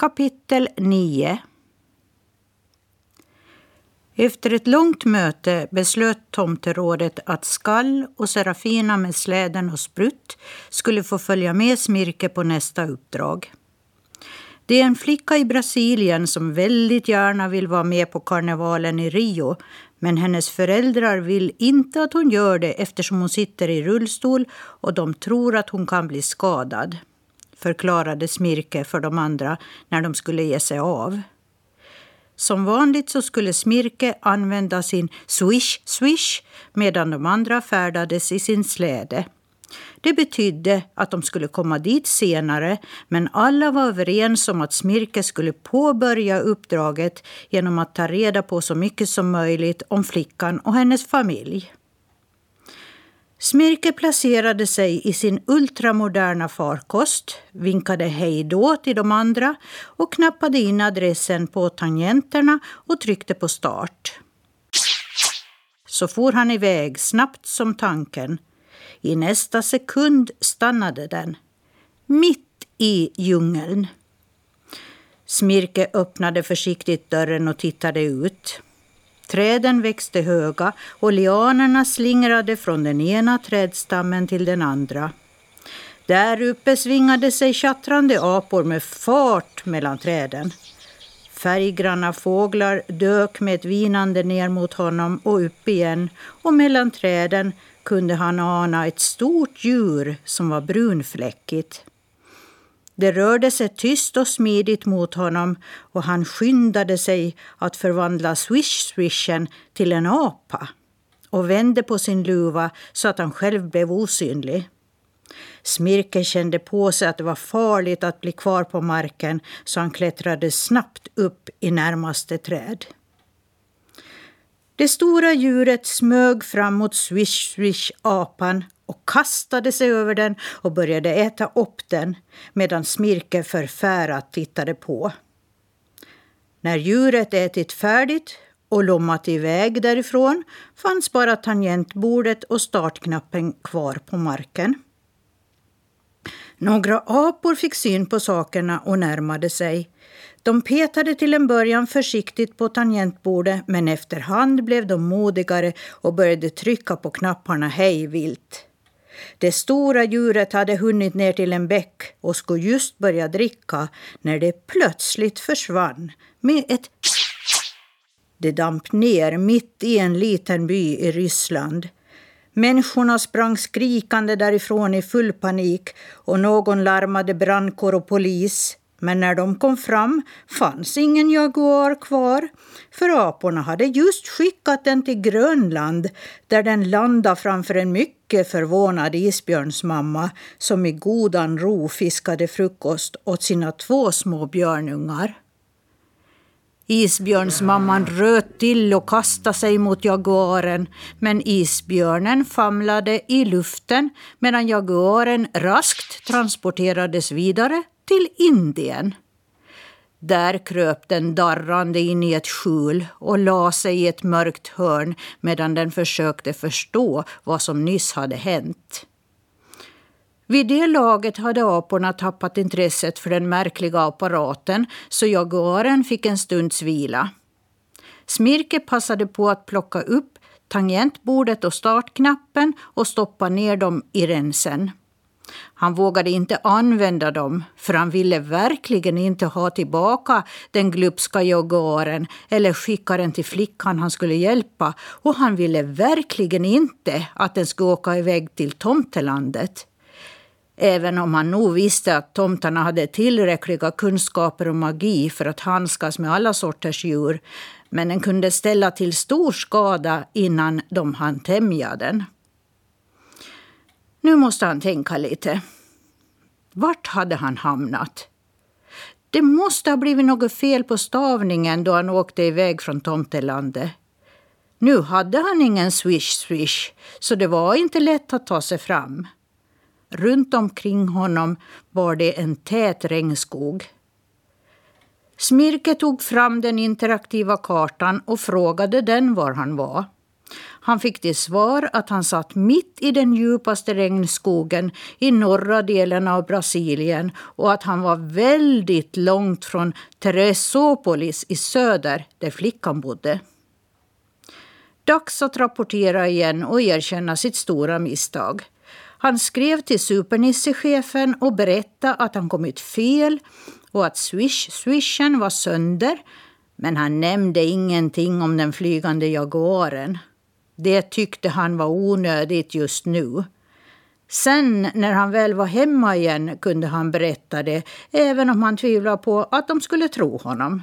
Kapitel 9 Efter ett långt möte beslöt tomterådet att Skall och Serafina med släden och sprutt skulle få följa med Smirke på nästa uppdrag. Det är en flicka i Brasilien som väldigt gärna vill vara med på karnevalen i Rio men hennes föräldrar vill inte att hon gör det eftersom hon sitter i rullstol och de tror att hon kan bli skadad förklarade Smirke för de andra när de skulle ge sig av. Som vanligt så skulle Smirke använda sin swish swish medan de andra färdades i sin släde. Det betydde att de skulle komma dit senare men alla var överens om att Smirke skulle påbörja uppdraget genom att ta reda på så mycket som möjligt om flickan och hennes familj. Smirke placerade sig i sin ultramoderna farkost, vinkade hej då till de andra och knappade in adressen på tangenterna och tryckte på start. Så for han iväg snabbt som tanken. I nästa sekund stannade den. Mitt i djungeln. Smirke öppnade försiktigt dörren och tittade ut. Träden växte höga och lianerna slingrade från den ena trädstammen till den andra. Där uppe svingade sig tjattrande apor med fart mellan träden. Färggranna fåglar dök med ett vinande ner mot honom och upp igen och mellan träden kunde han ana ett stort djur som var brunfläckigt. Det rörde sig tyst och smidigt mot honom och han skyndade sig att förvandla swish-swishen till en apa och vände på sin luva så att han själv blev osynlig. Smirke kände på sig att det var farligt att bli kvar på marken så han klättrade snabbt upp i närmaste träd. Det stora djuret smög fram mot swish-swish-apan och kastade sig över den och började äta upp den medan Smirke förfärat tittade på. När djuret ätit färdigt och lommat iväg därifrån fanns bara tangentbordet och startknappen kvar på marken. Några apor fick syn på sakerna och närmade sig. De petade till en början försiktigt på tangentbordet men efterhand blev de modigare och började trycka på knapparna hejvilt. Det stora djuret hade hunnit ner till en bäck och skulle just börja dricka när det plötsligt försvann med ett det damp ner mitt i en liten by i Ryssland. Människorna sprang skrikande därifrån i full panik och någon larmade brandkår och polis. Men när de kom fram fanns ingen jaguar kvar för aporna hade just skickat den till Grönland där den landade framför en mycket förvånad isbjörnsmamma som i godan ro fiskade frukost åt sina två små björnungar. Isbjörnsmamman röt till och kastade sig mot jaguaren men isbjörnen famlade i luften medan jaguaren raskt transporterades vidare till Indien. Där kröp den darrande in i ett skjul och la sig i ett mörkt hörn medan den försökte förstå vad som nyss hade hänt. Vid det laget hade aporna tappat intresset för den märkliga apparaten så jaguaren fick en stunds vila. Smirke passade på att plocka upp tangentbordet och startknappen och stoppa ner dem i rensen. Han vågade inte använda dem för han ville verkligen inte ha tillbaka den glupska jaguaren eller skicka den till flickan han skulle hjälpa och han ville verkligen inte att den skulle åka iväg till tomtelandet. Även om han nog visste att tomtarna hade tillräckliga kunskaper om magi för att handskas med alla sorters djur men den kunde ställa till stor skada innan de hann tämja den. Nu måste han tänka lite. Vart hade han hamnat? Det måste ha blivit något fel på stavningen då han åkte iväg från tomtelandet. Nu hade han ingen swish-swish, så det var inte lätt att ta sig fram. Runt omkring honom var det en tät regnskog. Smirke tog fram den interaktiva kartan och frågade den var han var. Han fick till svar att han satt mitt i den djupaste regnskogen i norra delen av Brasilien och att han var väldigt långt från Teresopolis i söder, där flickan bodde. Dags att rapportera igen och erkänna sitt stora misstag. Han skrev till supernissechefen och berättade att han kommit fel och att swish-swishen var sönder. Men han nämnde ingenting om den flygande Jaguaren. Det tyckte han var onödigt just nu. Sen när han väl var hemma igen kunde han berätta det, även om han tvivlade på att de skulle tro honom.